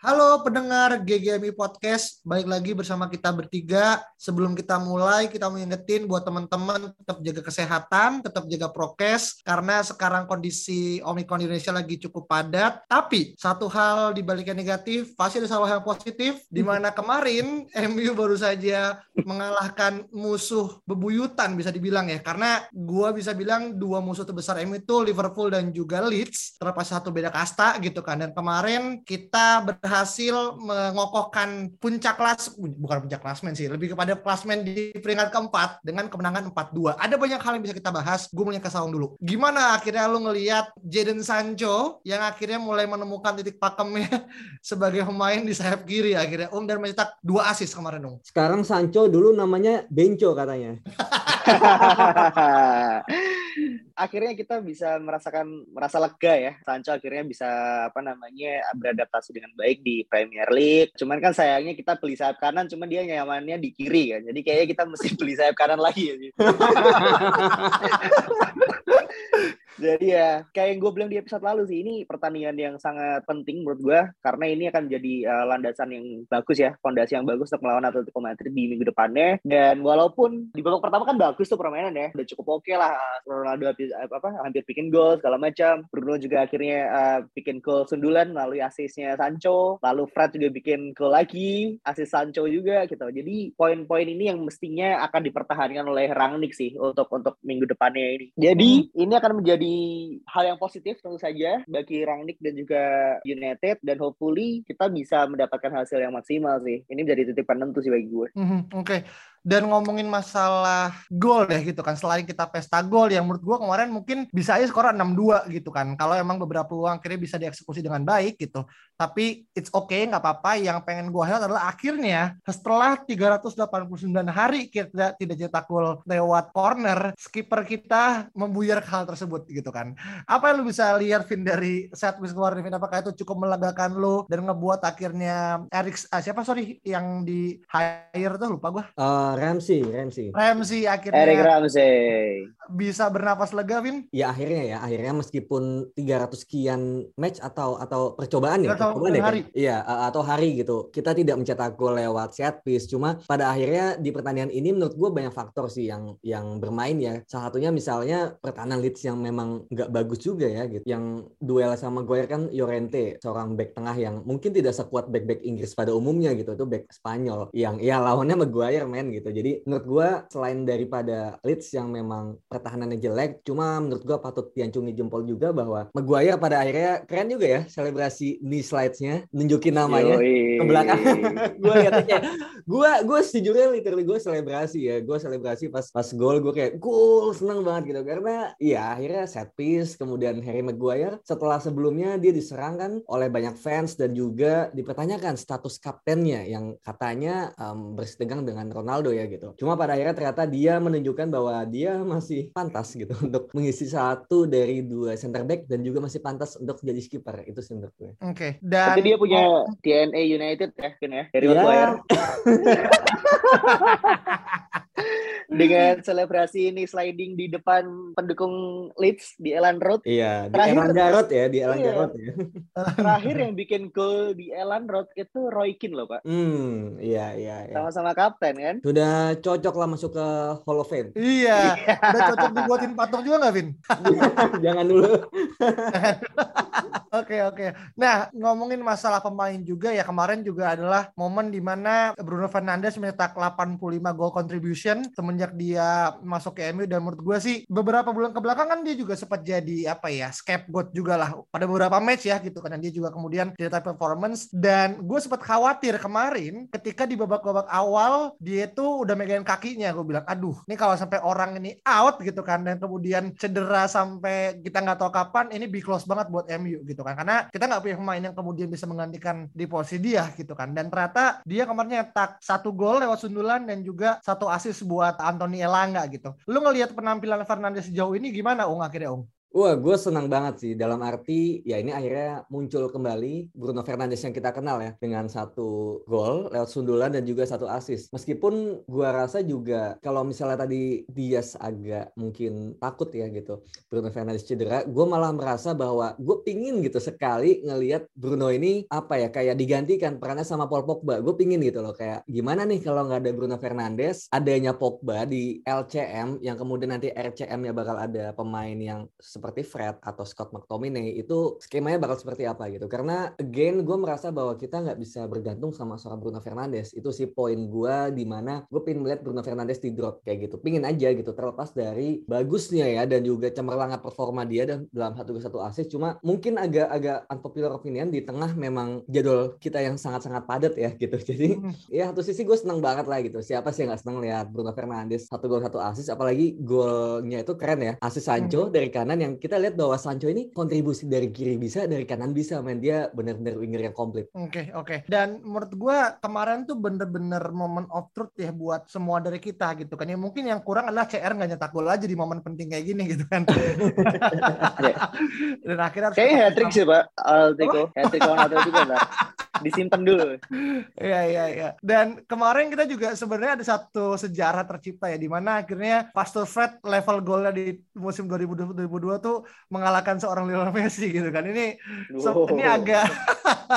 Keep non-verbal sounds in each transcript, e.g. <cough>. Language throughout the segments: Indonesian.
Halo pendengar GGMI Podcast, balik lagi bersama kita bertiga. Sebelum kita mulai, kita mau ingetin buat teman-teman tetap jaga kesehatan, tetap jaga prokes, karena sekarang kondisi Omikron di Indonesia lagi cukup padat. Tapi satu hal di baliknya negatif, pasti ada satu hal positif, di mana kemarin <laughs> MU baru saja mengalahkan musuh bebuyutan bisa dibilang ya, karena gua bisa bilang dua musuh terbesar MU itu Liverpool dan juga Leeds, terlepas satu beda kasta gitu kan. Dan kemarin kita berhasil mengokohkan puncak kelas bukan puncak klasmen sih lebih kepada klasmen di peringkat keempat dengan kemenangan 4-2 ada banyak hal yang bisa kita bahas gue mau ke Saung dulu. Gimana akhirnya lu ngelihat Jadon Sancho yang akhirnya mulai menemukan titik pakemnya <laughs> sebagai pemain di sayap kiri akhirnya Om dan mencetak dua asis kemarin Om. Sekarang Sancho dulu namanya Benco katanya. <laughs> akhirnya kita bisa merasakan merasa lega ya. Sancho akhirnya bisa apa namanya beradaptasi dengan baik di Premier League. Cuman kan sayangnya kita beli sayap kanan cuman dia nyamannya di kiri kan. Jadi kayaknya kita mesti <laughs> beli sayap kanan lagi ya. <laughs> jadi ya kayak yang gue bilang di episode lalu sih ini pertandingan yang sangat penting menurut gue karena ini akan jadi uh, landasan yang bagus ya fondasi yang bagus untuk melawan Atletico Madrid di minggu depannya. Dan walaupun di babak pertama kan bagus tuh permainan ya udah cukup oke okay lah Ronaldo habis, apa hampir bikin gol segala macam. Bruno juga akhirnya uh, bikin gol sundulan melalui asisnya Sancho lalu Fred juga bikin gol lagi asis Sancho juga gitu. Jadi poin-poin ini yang mestinya akan dipertahankan oleh Rangnick sih untuk untuk minggu depannya ini. Jadi ini akan menjadi hal yang positif tentu saja bagi Rangnick dan juga United dan hopefully kita bisa mendapatkan hasil yang maksimal sih ini menjadi titik penentu sih bagi gue Mhm, Oke. Dan ngomongin masalah gol deh gitu kan. Selain kita pesta gol yang menurut gua kemarin mungkin bisa aja skor 6-2 gitu kan. Kalau emang beberapa peluang akhirnya bisa dieksekusi dengan baik gitu. Tapi it's okay nggak apa-apa. Yang pengen gua highlight adalah akhirnya setelah 389 hari kita tidak cetak gol lewat corner, skipper kita membuyar hal tersebut gitu kan. Apa yang lu bisa lihat Vin dari set piece kemarin Vin? Apakah itu cukup melegakan lu dan ngebuat akhirnya Erik ah, siapa sorry yang di hire tuh lupa gua. Eh, Ramsey, Ramsey. Ramsey akhirnya Eric Ramsey bisa bernapas lega, Vin. Ya akhirnya ya, akhirnya meskipun 300 sekian match atau atau percobaan ya, Atau percobaan ya kan? hari. Iya, a- atau hari gitu. Kita tidak mencetak gol lewat set piece. Cuma pada akhirnya di pertandingan ini menurut gue banyak faktor sih yang yang bermain ya. Salah satunya misalnya pertahanan Leeds yang memang nggak bagus juga ya gitu. Yang duel sama Maguire kan Llorente, seorang back tengah yang mungkin tidak sekuat back-back Inggris pada umumnya gitu. Itu back Spanyol yang ya lawannya Maguire men gitu. Jadi menurut gua selain daripada Leeds yang memang pertahanannya jelek, cuma menurut gua patut diancungi jempol juga bahwa Maguire pada akhirnya keren juga ya selebrasi knee slides-nya, nunjukin namanya Yoi. ke belakang. <laughs> gue liatnya gue gue sejujurnya literally gue selebrasi ya. Gue selebrasi pas pas gol gue kayak gol seneng banget gitu. Karena ya akhirnya set piece kemudian Harry Maguire. Setelah sebelumnya dia diserang kan oleh banyak fans dan juga dipertanyakan status kaptennya yang katanya em, bersitegang dengan Ronaldo ya gitu cuma pada akhirnya ternyata dia menunjukkan bahwa dia masih pantas gitu <laughs> untuk mengisi satu dari dua center back dan juga masih pantas untuk jadi skipper itu sih menurut gue Oke. Dan Tapi dia punya DNA United ya, Vin ya, dari Ya. Maguire. <laughs> Dengan selebrasi ini sliding di depan pendukung Leeds di Elan Road. Iya, di Terakhir- Elan Garot ya, di Elan Iya. Garot ya. Terakhir <laughs> yang bikin gol di Elan Road itu Roy Keane loh, Pak. Hmm, iya iya iya. Sama-sama kapten kan. Sudah cocok lah masuk ke Hall of Fame. Iya, udah cocok dibuatin patung juga nggak, Vin? <laughs> Jangan dulu. <laughs> Oke oke. Nah ngomongin masalah pemain juga ya kemarin juga adalah momen di mana Bruno Fernandes mencetak 85 gol contribution semenjak dia masuk ke MU dan menurut gue sih beberapa bulan ke belakang kan dia juga sempat jadi apa ya scapegoat juga lah pada beberapa match ya gitu karena dia juga kemudian tidak performance dan gue sempat khawatir kemarin ketika di babak-babak awal dia tuh udah megangin kakinya gue bilang aduh ini kalau sampai orang ini out gitu kan dan kemudian cedera sampai kita nggak tahu kapan ini big loss banget buat MU gitu kan. Karena kita nggak punya pemain yang kemudian bisa menggantikan di posisi dia gitu kan. Dan ternyata dia kemarin nyetak satu gol lewat sundulan dan juga satu assist buat Anthony Elanga gitu. Lu ngelihat penampilan Fernandes sejauh ini gimana Ung akhirnya Ung? Wah, gue senang banget sih. Dalam arti, ya ini akhirnya muncul kembali Bruno Fernandes yang kita kenal ya. Dengan satu gol lewat sundulan dan juga satu assist. Meskipun gue rasa juga kalau misalnya tadi Diaz agak mungkin takut ya gitu. Bruno Fernandes cedera. Gue malah merasa bahwa gue pingin gitu sekali ngelihat Bruno ini apa ya kayak digantikan perannya sama Paul Pogba. Gue pingin gitu loh kayak gimana nih kalau nggak ada Bruno Fernandes, adanya Pogba di LCM yang kemudian nanti RCM-nya bakal ada pemain yang seperti Fred atau Scott McTominay itu skemanya bakal seperti apa gitu. Karena again gue merasa bahwa kita nggak bisa bergantung sama seorang Bruno Fernandes. Itu sih poin gue di mana gue pengen melihat Bruno Fernandes di drop kayak gitu. Pingin aja gitu terlepas dari bagusnya ya dan juga cemerlangnya performa dia dan dalam satu ke satu asis cuma mungkin agak-agak unpopular opinion di tengah memang jadwal kita yang sangat-sangat padat ya gitu. <laughs> Jadi hmm. ya satu sisi gue seneng banget lah gitu. Siapa sih yang nggak seneng lihat Bruno Fernandes satu gol satu asis apalagi golnya itu keren ya. Asis Sancho hmm. dari kanan yang yang kita lihat bahwa Sancho ini kontribusi dari kiri bisa, dari kanan bisa, main dia benar-benar winger yang komplit. Oke, okay, oke. Okay. Dan menurut gue kemarin tuh bener-bener momen of truth ya buat semua dari kita gitu kan. Ya mungkin yang kurang adalah CR nggak nyetak gol aja di momen penting kayak gini gitu kan. <laughs> Dan akhirnya Kayak hat trick sih Pak, Altiko. Hat trick lawan juga lah disimpan dulu. Iya iya iya. Dan kemarin kita juga sebenarnya ada satu sejarah tercipta ya di mana akhirnya Pastor Fred level golnya di musim 2022 tuh mengalahkan seorang Lionel Messi gitu kan. Ini so, ini agak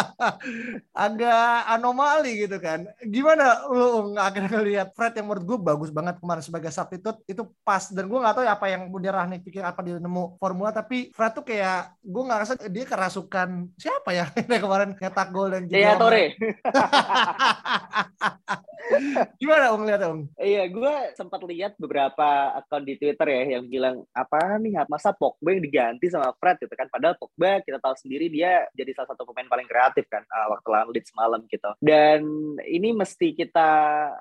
<laughs> agak anomali gitu kan. Gimana lu akhirnya ngelihat Fred yang menurut gue bagus banget kemarin sebagai substitute itu pas dan gue nggak tahu ya apa yang kemudian Rahnik pikir apa dia nemu formula tapi Fred tuh kayak gue nggak rasa dia kerasukan siapa ya <laughs> kemarin nyetak gol dan Iya, Tore. <laughs> Gimana Om lihat Om? Iya, gue sempat lihat beberapa akun di Twitter ya yang bilang apa nih masa Pogba yang diganti sama Fred gitu kan. Padahal Pogba kita tahu sendiri dia jadi salah satu pemain paling kreatif kan uh, waktu lawan Leeds malam gitu. Dan ini mesti kita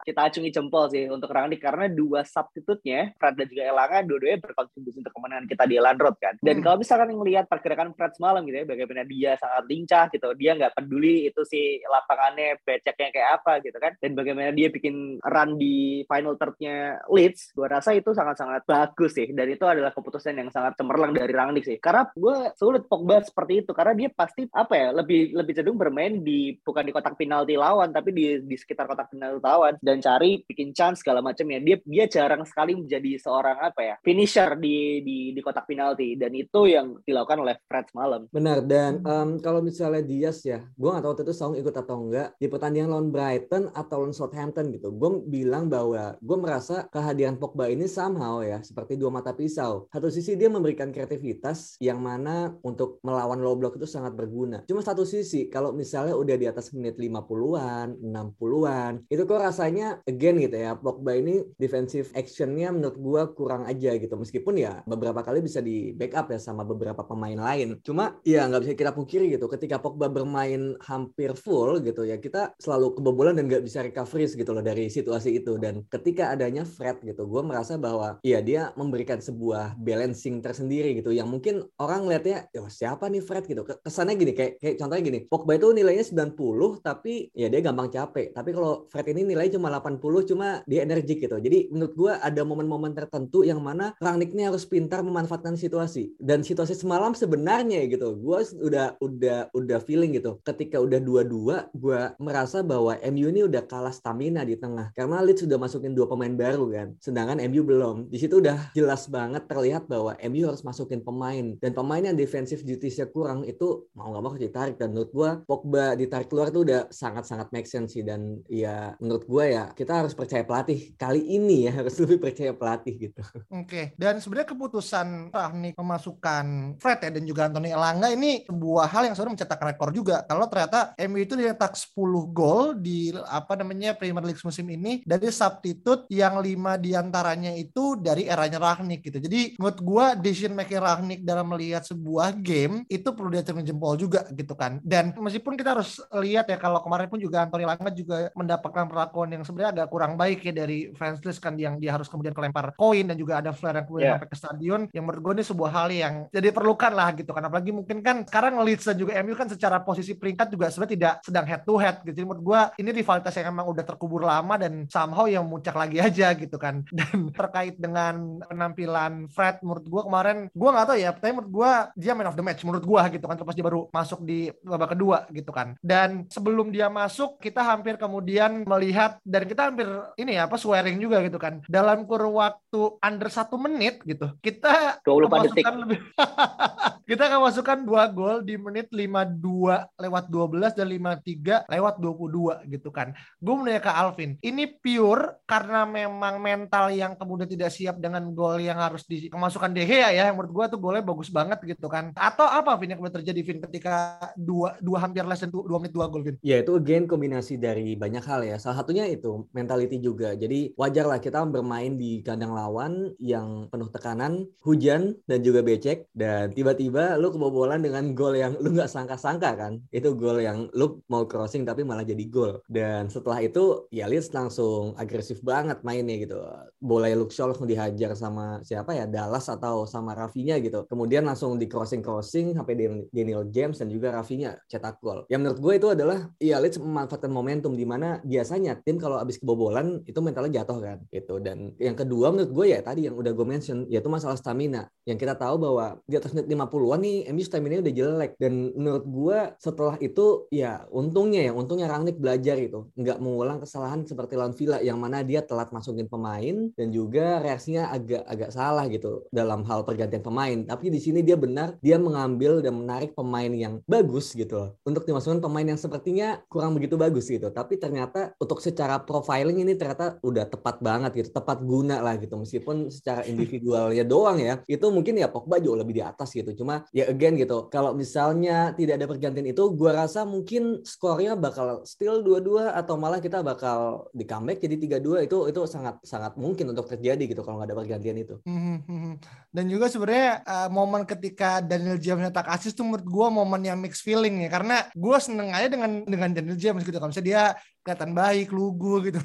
kita acungi jempol sih untuk Rangnick karena dua substitutnya Fred dan juga Elanga dua-duanya berkontribusi untuk kemenangan kita di Elland Road kan. Dan hmm. kalau misalkan ngelihat pergerakan Fred semalam gitu ya, bagaimana dia sangat lincah gitu, dia nggak peduli itu si lapangannya beceknya kayak apa gitu kan. Dan bagaimana dia bikin run di final third-nya Leeds, gue rasa itu sangat-sangat bagus sih. Dan itu adalah keputusan yang sangat cemerlang dari Rangnick sih. Karena gue sulit Pogba seperti itu. Karena dia pasti apa ya lebih lebih cenderung bermain di bukan di kotak penalti lawan, tapi di di sekitar kotak penalti lawan dan cari bikin chance segala macam ya. Dia dia jarang sekali menjadi seorang apa ya finisher di di di kotak penalti dan itu yang dilakukan oleh Fred malam. Benar dan um, kalau misalnya Diaz ya, gue nggak tahu itu Song ikut atau enggak di pertandingan lawan Brighton atau lawan Southampton Southampton gitu. Gue bilang bahwa gue merasa kehadiran Pogba ini somehow ya seperti dua mata pisau. Satu sisi dia memberikan kreativitas yang mana untuk melawan low block itu sangat berguna. Cuma satu sisi kalau misalnya udah di atas menit 50-an, 60-an, itu kok rasanya again gitu ya. Pogba ini defensive actionnya menurut gue kurang aja gitu. Meskipun ya beberapa kali bisa di backup ya sama beberapa pemain lain. Cuma ya nggak bisa kita pungkiri gitu. Ketika Pogba bermain hampir full gitu ya kita selalu kebobolan dan nggak bisa recovery gitu loh dari situasi itu. Dan ketika adanya Fred gitu gue merasa bahwa ya dia memberikan sebuah balancing tersendiri gitu. Yang mungkin orang lihatnya ya siapa nih Fred gitu. Kesannya gini kayak kayak contohnya gini Pogba itu nilainya 90 tapi ya dia gampang capek. Tapi kalau Fred ini nilainya cuma 80 cuma dia energik gitu. Jadi menurut gue ada momen-momen tertentu yang mana Rangnick harus pintar memanfaatkan situasi. Dan situasi semalam sebenarnya gitu gue udah udah udah feeling gitu. Ketika udah dua-dua gue merasa bahwa MU ini udah kalah stamina stamina di tengah karena Leeds sudah masukin dua pemain baru kan. Sedangkan MU belum. Di situ udah jelas banget terlihat bahwa MU harus masukin pemain. Dan pemain yang defensif dutiesnya kurang itu mau nggak mau ditarik. Dan menurut gua Pogba ditarik keluar itu udah sangat-sangat make sense sih. Dan ya menurut gua ya kita harus percaya pelatih. Kali ini ya harus lebih percaya pelatih gitu. Oke okay. dan sebenarnya keputusan Rahnik memasukkan Fred ya dan juga Anthony Elanga ini sebuah hal yang sebenarnya mencetak rekor juga. Kalau ternyata MU itu dicetak 10 gol di apa namanya League musim ini dari substitute yang lima di antaranya itu dari eranya Rangnick gitu. Jadi menurut gua decision making Rangnick dalam melihat sebuah game itu perlu diacungi jempol juga gitu kan. Dan meskipun kita harus lihat ya kalau kemarin pun juga Anthony Langa juga mendapatkan perlakuan yang sebenarnya agak kurang baik ya dari fans list kan yang dia harus kemudian kelempar koin dan juga ada flare yang kemudian yeah. sampai ke stadion yang menurut gue ini sebuah hal yang jadi perlukan lah gitu kan apalagi mungkin kan sekarang Leeds dan juga MU kan secara posisi peringkat juga sebenarnya tidak sedang head to head gitu jadi menurut gue ini rivalitas yang emang udah terkubur lama dan somehow yang muncak lagi aja gitu kan. <laughs> Dan terkait dengan penampilan Fred menurut gue kemarin gue nggak tahu ya tapi menurut gue dia man of the match menurut gue gitu kan terus dia baru masuk di babak kedua gitu kan. Dan sebelum dia masuk kita hampir kemudian melihat dan kita hampir ini ya apa swearing juga gitu kan. Dalam kurun waktu under satu menit gitu kita 24 detik. lebih <laughs> kita akan masukkan dua gol di menit 52 lewat 12 dan 53 lewat 22 gitu kan. Gue menanya ke Alvin ini pure karena memang mental yang kemudian tidak siap dengan gol yang harus dimasukkan De Gea ya yang menurut gue tuh golnya bagus banget gitu kan. Atau apa Vin yang kemudian terjadi Vin ketika dua dua hampir less than dua menit dua gol Vin? Ya itu again kombinasi dari banyak hal ya. Salah satunya itu mentality juga. Jadi wajar lah kita bermain di kandang lawan yang penuh tekanan hujan dan juga becek dan tiba-tiba lu kebobolan dengan gol yang lu nggak sangka-sangka kan? Itu gol yang lu mau crossing tapi malah jadi gol. Dan setelah itu ya Leeds langsung agresif banget mainnya gitu. Bola Luke Shaw langsung dihajar sama siapa ya? Dallas atau sama Rafinya gitu. Kemudian langsung di crossing crossing sampai Daniel James dan juga Rafinya cetak gol. Yang menurut gue itu adalah ya Leeds memanfaatkan momentum di mana biasanya tim kalau abis kebobolan itu mentalnya jatuh kan? Gitu. Dan yang kedua menurut gue ya tadi yang udah gue mention yaitu masalah stamina. Yang kita tahu bahwa di atas menit 50-an nih MU stamina udah jelek. Dan menurut gue setelah itu ya untungnya ya untungnya Rangnick belajar itu. Nggak mengulang kesalahan seperti lawan Villa yang mana dia telat masukin pemain dan juga reaksinya agak agak salah gitu dalam hal pergantian pemain. Tapi di sini dia benar dia mengambil dan menarik pemain yang bagus gitu loh. Untuk dimasukkan pemain yang sepertinya kurang begitu bagus gitu. Tapi ternyata untuk secara profiling ini ternyata udah tepat banget gitu tepat guna lah gitu. Meskipun secara individualnya doang ya itu mungkin ya Pogba jauh lebih di atas gitu. Cuma ya again gitu, kalau misalnya tidak ada pergantian itu, gua rasa mungkin skornya bakal still dua-dua atau malah kita bakal di comeback jadi 3-2 itu itu sangat sangat mungkin untuk terjadi gitu kalau nggak ada pergantian itu. Hmm, hmm, hmm. Dan juga sebenarnya uh, momen ketika Daniel James nyetak asis tuh menurut gua momen yang mixed feeling ya karena gua seneng aja dengan dengan Daniel James gitu. Kalau misalnya dia kelihatan baik, lugu gitu.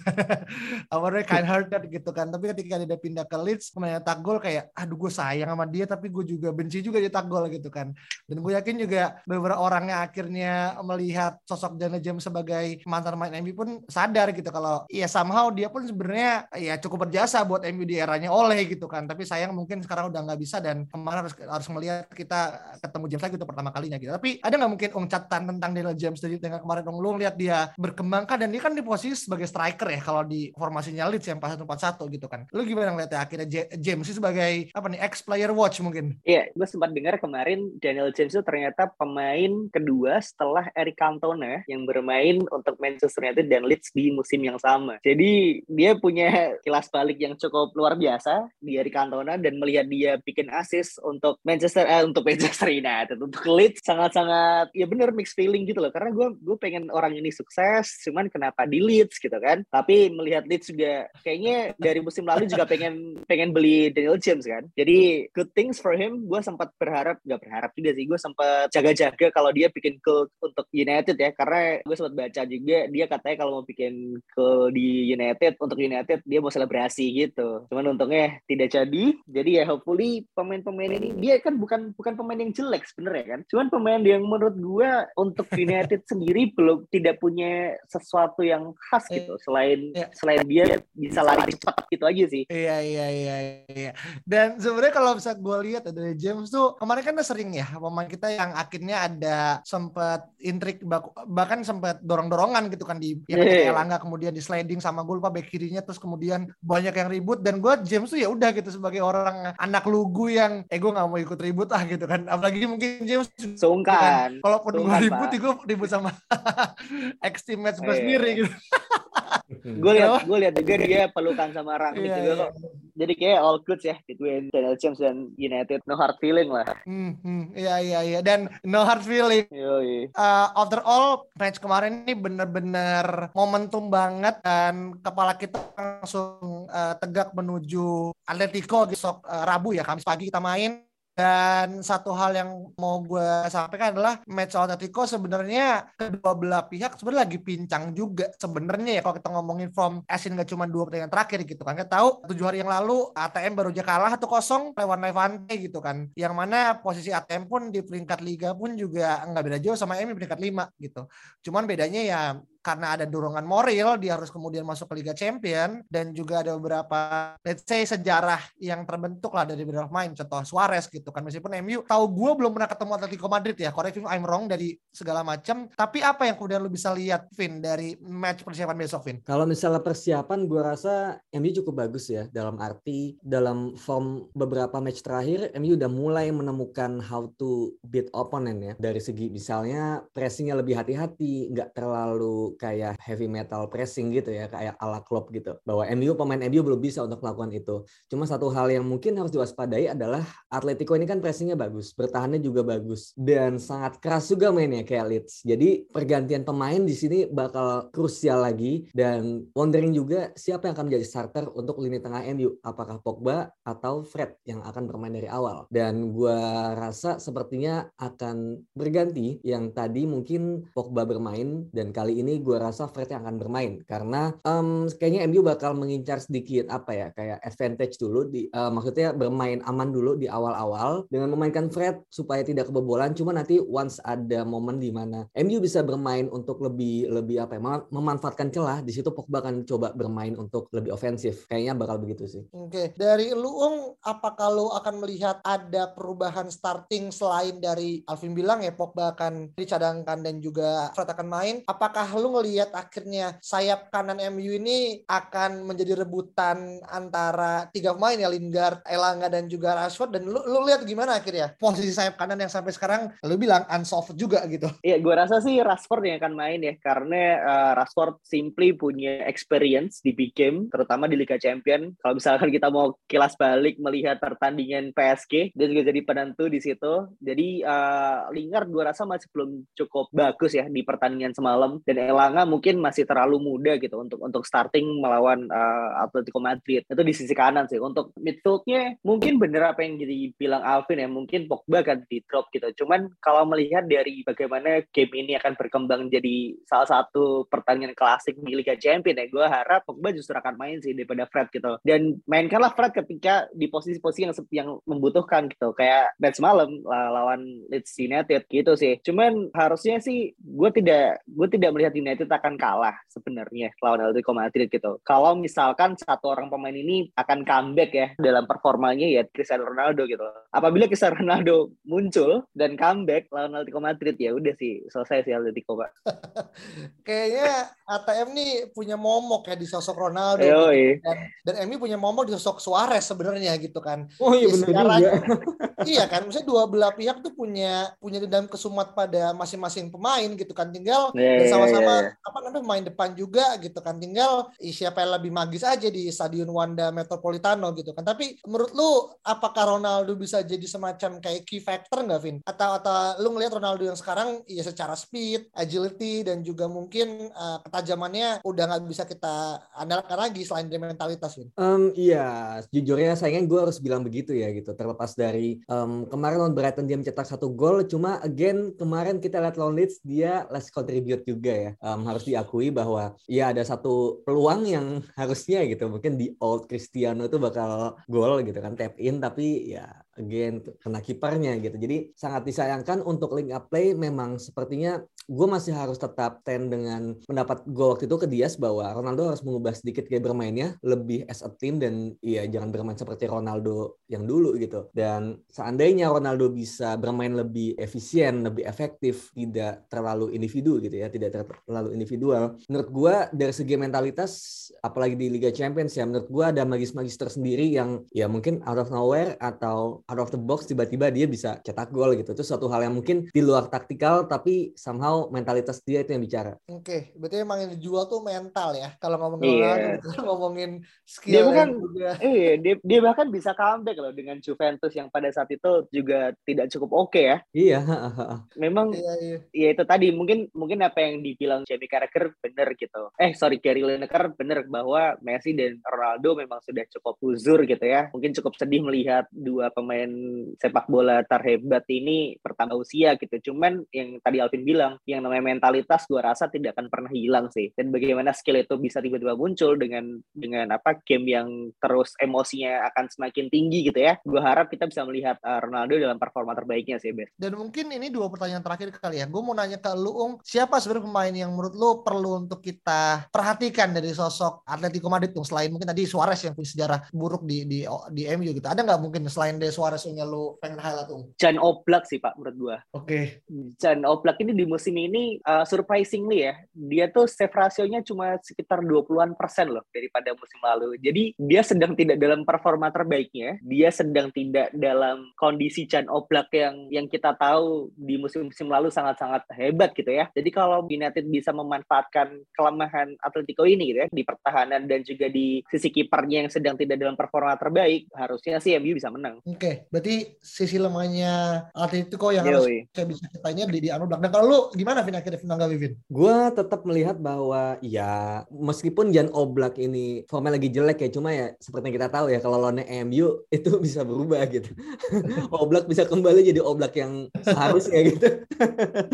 <laughs> apa namanya kind hearted gitu kan. Tapi ketika dia pindah ke Leeds, kemarin tak gol kayak aduh gue sayang sama dia tapi gue juga benci juga dia tak gol gitu kan. Dan gue yakin juga beberapa orang yang akhirnya melihat sosok Daniel James sebagai mantan main MU pun sadar gitu kalau ya somehow dia pun sebenarnya ya cukup berjasa buat MU di eranya oleh gitu kan. Tapi sayang mungkin sekarang udah nggak bisa dan kemarin harus harus melihat kita ketemu James lagi itu pertama kalinya gitu. Tapi ada nggak mungkin ung catatan tentang Daniel James dari dengan kemarin ung lu lihat dia berkembang kan dan dia kan di posisi sebagai striker ya kalau di formasinya Leeds yang pas satu empat satu gitu kan. Lu gimana ngeliatnya akhirnya James sebagai apa nih ex player watch mungkin? Iya, gue sempat dengar kemarin Daniel James itu ternyata pemain kedua setelah Eric Cantona yang bermain untuk Manchester United dan Leeds di musim yang sama. Jadi dia punya kilas balik yang cukup luar biasa di Eric Cantona dan melihat dia bikin assist untuk Manchester eh, untuk Manchester United untuk Leeds sangat-sangat ya bener mixed feeling gitu loh karena gue gue pengen orang ini sukses cuman kenapa di Leeds gitu kan. Tapi melihat Leeds juga kayaknya dari musim lalu juga pengen pengen beli Daniel James kan. Jadi good things for him. Gue sempat berharap nggak berharap juga sih gue sempat jaga-jaga kalau dia bikin goal untuk United ya. Karena gue sempat baca juga dia katanya kalau mau bikin goal di United untuk United dia mau selebrasi gitu. Cuman untungnya tidak jadi. Jadi ya hopefully pemain-pemain ini dia kan bukan bukan pemain yang jelek sebenarnya kan. Cuman pemain yang menurut gue untuk United <laughs> sendiri belum tidak punya sesuatu sesuatu yang khas Eh, gitu selain iya. selain dia bisa lari cepat gitu aja sih. Iya iya iya iya. Dan sebenarnya kalau bisa gue lihat dari James tuh kemarin kan udah sering ya pemain kita yang akhirnya ada sempat intrik bahkan sempat dorong-dorongan gitu kan di yang Iya. kayak Elangga kemudian di sliding sama gue lupa back kirinya terus kemudian banyak yang ribut dan gue James tuh ya udah gitu sebagai orang anak lugu yang eh gue nggak mau ikut ribut ah gitu kan apalagi mungkin James Sungkan. kalaupun gue Sungkan, ribut Pak. ya gue ribut sama <laughs> ex teammates gue Iya. Sendiri gitu. Gue lihat gue lihat juga dia pelukan sama Rangnick Iya, juga iya. kok. Jadi kayak all good ya between Daniel James dan United. No hard feeling lah. Hmm, hmm, iya iya iya dan no hard feeling Yoi. uh, overall match kemarin ini bener-bener momentum banget dan kepala kita langsung uh, tegak menuju Atletico besok uh, Rabu ya Kamis pagi kita main dan satu hal yang mau gue sampaikan adalah match Atletico sebenarnya kedua belah pihak sebenarnya lagi pincang juga sebenarnya ya kalau kita ngomongin from asin nggak cuma dua pertandingan terakhir gitu kan. Kita tahu tujuh hari yang lalu ATM baru aja kalah 1-0 lawan Levante gitu kan. Yang mana posisi ATM pun di peringkat liga pun juga nggak beda jauh sama MU peringkat 5 gitu. Cuman bedanya ya karena ada dorongan moral dia harus kemudian masuk ke Liga Champion dan juga ada beberapa let's say sejarah yang terbentuk lah dari beberapa main contoh Suarez gitu kan meskipun MU tahu gue belum pernah ketemu Atletico Madrid ya correct I'm wrong dari segala macam tapi apa yang kemudian lu bisa lihat Vin dari match persiapan besok Vin Kalau misalnya persiapan, gue rasa MU cukup bagus ya. Dalam arti, dalam form beberapa match terakhir, MU udah mulai menemukan how to beat opponent ya. Dari segi misalnya pressingnya lebih hati-hati, nggak terlalu kayak heavy metal pressing gitu ya, kayak ala Klopp gitu. Bahwa MU, pemain MU belum bisa untuk melakukan itu. Cuma satu hal yang mungkin harus diwaspadai adalah Atletico ini kan pressingnya bagus, bertahannya juga bagus, dan sangat keras juga mainnya kayak Leeds. Jadi pergantian pemain di sini bakal krusial lagi dan wondering juga siapa yang akan menjadi starter untuk lini tengah MU. Apakah Pogba atau Fred yang akan bermain dari awal. Dan gua rasa sepertinya akan berganti yang tadi mungkin Pogba bermain dan kali ini gua rasa Fred yang akan bermain. Karena em, kayaknya MU bakal mengincar sedikit apa ya kayak advantage dulu di eh, maksudnya bermain aman dulu di awal-awal dengan memainkan Fred supaya tidak kebobolan. Cuma nanti once ada momen di mana MU bisa bermain untuk lebih lebih apa ya mem- memanfaatkan celah di situ Pogba akan coba bermain untuk lebih ofensif. Kayaknya bakal begitu sih. Oke, dari lu Ung, apakah lu akan melihat ada perubahan starting selain dari Alvin bilang ya Pogba akan dicadangkan dan juga Fred akan main? Apakah lu ngelihat akhirnya sayap kanan MU ini akan menjadi rebutan antara tiga pemain ya Lingard, Elanga dan juga Rashford dan lu lu lihat gimana akhirnya posisi sayap kanan yang sampai sekarang lu bilang unsolved juga gitu. Iya, gue rasa sih Rashford yang akan main ya, karena uh, Rashford simply punya experience di big game, terutama di Liga Champion. Kalau misalkan kita mau kilas balik melihat pertandingan PSG, dia juga jadi penentu di situ. Jadi uh, Lingard gue rasa masih belum cukup bagus ya di pertandingan semalam, dan Elanga mungkin masih terlalu muda gitu untuk untuk starting melawan uh, Atletico Madrid. Itu di sisi kanan sih. Untuk midfieldnya mungkin bener apa yang dibilang Alvin ya, mungkin Pogba akan di drop gitu. Cuman kalau melihat dari bagaimana game ini akan berkembang jadi salah satu pertandingan klasik di Liga Champions ya, gue harap Pogba justru akan main sih daripada Fred gitu. Dan mainkanlah Fred ketika di posisi-posisi yang yang membutuhkan gitu. Kayak match malam la- lawan Leeds United gitu sih. Cuman harusnya sih gue tidak gue tidak melihat United akan kalah sebenarnya lawan Atletico Madrid gitu. Kalau misalkan satu orang pemain ini akan comeback ya dalam performanya ya Cristiano Ronaldo gitu. Apabila Cristiano Ronaldo muncul dan comeback lawan Atletico Madrid ya udah sih selesai sih Atletico pak. <laughs> Kayaknya ATM nih punya momok ya di sosok Ronaldo Yoi. dan dan MU punya momok di sosok Suarez sebenarnya gitu kan. oh iya benar juga. <laughs> iya kan, misalnya dua belah pihak tuh punya punya dendam kesumat pada masing-masing pemain gitu kan. Tinggal Iya, iya, sama-sama iya. apa namanya pemain depan juga gitu kan. Tinggal siapa yang lebih magis aja di Stadion Wanda Metropolitano gitu kan. Tapi menurut lu apakah Ronaldo bisa jadi semacam kayak key factor nggak Vin? Atau atau lu ngelihat Ronaldo yang sekarang ya secara speed, agility dan juga mungkin uh, ketajamannya udah nggak bisa kita andalkan lagi selain dari mentalitas Vin? Em, iya, jujurnya sayangnya gue harus bilang begitu ya gitu. Terlepas dari em, kemarin lawan Brighton dia mencetak satu gol, cuma again kemarin kita lihat lawan Leeds dia less contribute juga ya. Em, harus diakui bahwa ya ada satu peluang yang harusnya gitu. Mungkin di old Cristiano itu bakal gol gitu kan tap in, tapi ya again kena kipernya gitu. Jadi sangat disayangkan untuk up play memang sepertinya gue masih harus tetap stand dengan pendapat gue waktu itu ke Dias bahwa Ronaldo harus mengubah sedikit gaya bermainnya lebih as a team dan iya jangan bermain seperti Ronaldo yang dulu gitu. Dan seandainya Ronaldo bisa bermain lebih efisien, lebih efektif, tidak terlalu individu gitu ya, tidak terlalu individual. Menurut gue dari segi mentalitas apalagi di Liga Champions ya menurut gue ada magis-magis tersendiri yang ya mungkin out of nowhere atau out of the box tiba-tiba dia bisa cetak gol gitu. Itu suatu hal yang mungkin di luar taktikal tapi somehow mentalitas dia itu yang bicara. Oke, okay. berarti emang yang dijual tuh mental ya. Kalau ngomongin yeah. Ronaldo, ngomongin skill dia bahkan, juga. Iya, dia, dia bahkan bisa comeback loh dengan Juventus yang pada saat itu juga tidak cukup oke okay ya. Iya. Memang iya, iya. ya itu tadi mungkin mungkin apa yang dibilang Jamie Carragher bener gitu. Eh sorry Gary Lineker bener bahwa Messi dan Ronaldo memang sudah cukup uzur gitu ya. Mungkin cukup sedih melihat dua pemain sepak bola terhebat ini pertama usia gitu. Cuman yang tadi Alvin bilang, yang namanya mentalitas gue rasa tidak akan pernah hilang sih. Dan bagaimana skill itu bisa tiba-tiba muncul dengan dengan apa game yang terus emosinya akan semakin tinggi gitu ya. Gue harap kita bisa melihat uh, Ronaldo dalam performa terbaiknya sih, Ber. Dan mungkin ini dua pertanyaan terakhir kali ya. Gue mau nanya ke lu, Ung, siapa sebenarnya pemain yang menurut lu perlu untuk kita perhatikan dari sosok Atletico Madrid selain mungkin tadi Suarez yang punya sejarah buruk di di di MU gitu. Ada nggak mungkin selain dari Suarez yang lu pengen highlight tuh? Jan Oblak sih Pak menurut gue. Oke. Okay. Jan Oblak ini di musim ini uh, surprisingly ya, dia tuh save rasionya cuma sekitar 20-an persen loh daripada musim lalu. Jadi dia sedang tidak dalam performa terbaiknya, dia sedang tidak dalam kondisi Jan Oblak yang yang kita tahu di musim-musim lalu sangat-sangat hebat gitu ya. Jadi kalau United bisa memanfaatkan kelemahan Atletico ini gitu ya di pertahanan dan juga di sisi kipernya yang sedang tidak dalam performa terbaik, harusnya sih MU bisa menang. Oke, okay, berarti sisi lemahnya Atletico yang Yoi. harus bisa kita ini di, di Anu Dan kalau lu gimana Vin akhirnya Vin Vivin? Gue tetap melihat bahwa ya meskipun Jan Oblak ini formnya lagi jelek ya, cuma ya seperti yang kita tahu ya kalau lawannya MU <laughs> itu bisa berubah gitu. <laughs> Oblak bisa kembali jadi Oblak yang seharusnya gitu.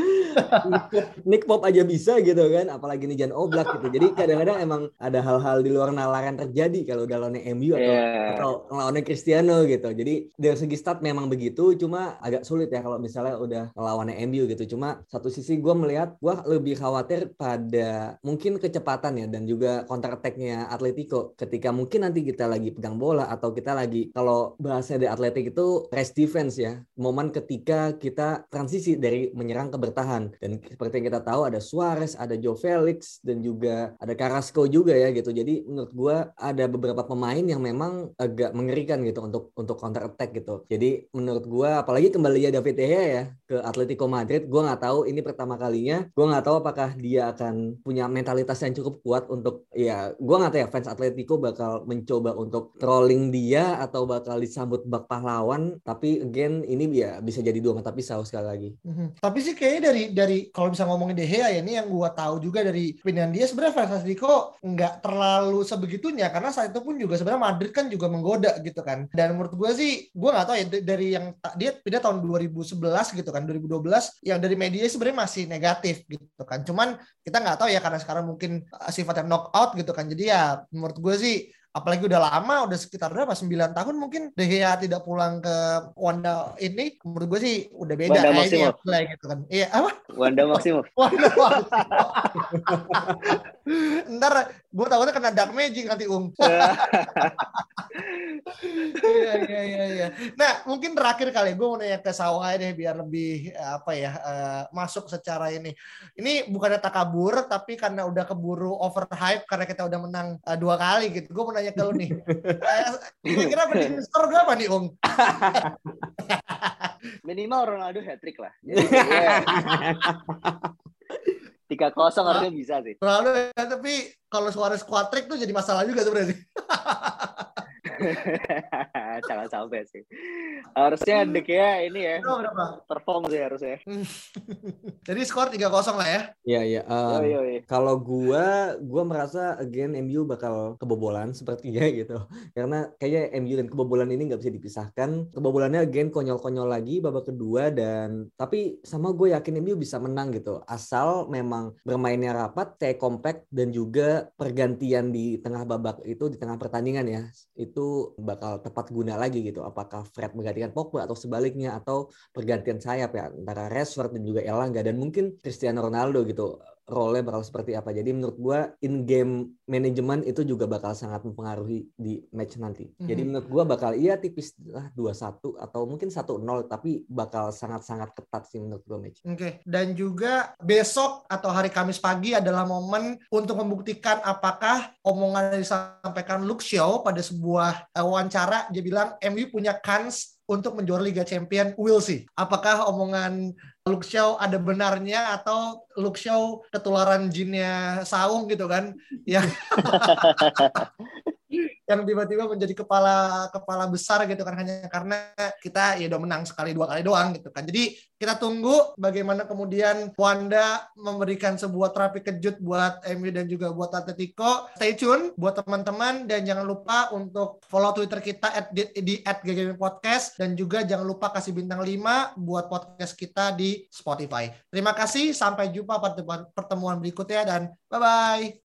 <laughs> Nick Pop aja bisa gitu kan, apalagi ini Jan Oblak gitu. Jadi kadang-kadang emang ada hal-hal di luar nalar yang terjadi kalau lawannya MU atau, yeah. atau lawannya Cristiano gitu. Jadi dari segi stat memang begitu, cuma agak sulit ya kalau misalnya udah lawannya MU gitu. Cuma satu sisi gue melihat gue lebih khawatir pada mungkin kecepatan ya dan juga counter attack-nya Atletico. Ketika mungkin nanti kita lagi pegang bola atau kita lagi kalau bahasa dari Atletik itu rest defense ya momen ketika kita transisi dari menyerang ke bertahan. Dan seperti yang kita tahu ada Suarez ada Joe Felix dan juga ada Carrasco juga ya gitu. Jadi menurut gue ada beberapa pemain yang memang agak mengerikan gitu untuk untuk counter attack gitu. Jadi menurut gue apalagi kembali ya David Gea ya ke Atletico Madrid gue nggak tahu ini pertama kalinya gue nggak tahu apakah dia akan punya mentalitas yang cukup kuat untuk ya gue nggak tahu ya fans Atletico bakal mencoba untuk trolling dia atau bakal disambut bak pahlawan. Tapi again ini ya bisa jadi dua mata pisau sekali lagi. Mm-hmm. tapi sih kayaknya dari dari kalau bisa ngomongin De Gea ya ini yang gue tahu juga dari pilihan dia sebenarnya fans Atletico nggak terlalu sebegitunya karena saat itu pun juga sebenarnya Madrid kan juga menggoda gitu kan. Dan menurut gue sih gue nggak tahu ya dari yang dia pindah tahun 2011 gitu kan 2012 yang dari media sebenarnya masih negatif gitu kan. Cuman kita nggak tahu ya karena sekarang mungkin uh, sifatnya knockout gitu kan. Jadi ya menurut gue sih apalagi udah lama udah sekitar berapa 9 tahun mungkin De Gea tidak pulang ke Wanda ini menurut gue sih udah beda Wanda kayaknya play gitu kan. Iya apa? Wanda Maximoff. <laughs> Wanda Maximoff. <laughs> Ntar gue takutnya kena dark magic nanti ung. <laughs> Iya iya iya iya. Nah mungkin terakhir kali gue mau nanya ke Sawah deh biar lebih apa ya uh, masuk secara ini. Ini bukannya takabur tapi karena udah keburu overhype karena kita udah menang uh, dua kali gitu gue mau nanya ke lu nih. <laughs> Kira-kira mending skor berapa nih, Ung? <laughs> Minimal Ronaldo hat trick lah. <laughs> Tiga kosong harusnya bisa sih. Ronaldo ya, tapi kalau Suarez quadrick tuh jadi masalah juga sebenarnya. <laughs> Jangan sampai sih. Harusnya De Gea ini ya. Oh, Perform sih harusnya. <laughs> Jadi skor 3-0 lah ya. Iya, iya. Um, kalau gua gua merasa again MU bakal kebobolan sepertinya gitu. Karena kayaknya MU dan kebobolan ini nggak bisa dipisahkan. Kebobolannya again konyol-konyol lagi babak kedua dan tapi sama gue yakin MU bisa menang gitu. Asal memang bermainnya rapat, kayak compact dan juga pergantian di tengah babak itu di tengah pertandingan ya. Itu bakal tepat guna lagi gitu. Apakah Fred menggantikan Pogba atau sebaliknya atau pergantian sayap ya antara Rashford dan juga Elanga dan mungkin Cristiano Ronaldo gitu role-nya bakal seperti apa. Jadi menurut gua in game manajemen itu juga bakal sangat mempengaruhi di match nanti. Mm-hmm. Jadi menurut gua bakal iya tipis lah 2-1 atau mungkin 1-0 tapi bakal sangat-sangat ketat sih menurut gua match. Oke. Okay. Dan juga besok atau hari Kamis pagi adalah momen untuk membuktikan apakah omongan yang disampaikan Luke Shaw pada sebuah eh, wawancara dia bilang MU punya kans untuk menjuara Liga Champion, we'll see. Apakah omongan Luke Shaw ada benarnya atau Luke Shaw ketularan jinnya Saung gitu kan? Ya. <laughs> yang tiba-tiba menjadi kepala kepala besar gitu kan hanya karena kita ya udah menang sekali dua kali doang gitu kan. Jadi kita tunggu bagaimana kemudian Wanda memberikan sebuah terapi kejut buat MU dan juga buat Atletico. Stay tune buat teman-teman dan jangan lupa untuk follow Twitter kita at, di, di at Podcast dan juga jangan lupa kasih bintang 5 buat podcast kita di Spotify. Terima kasih, sampai jumpa pada pertemuan berikutnya dan bye-bye.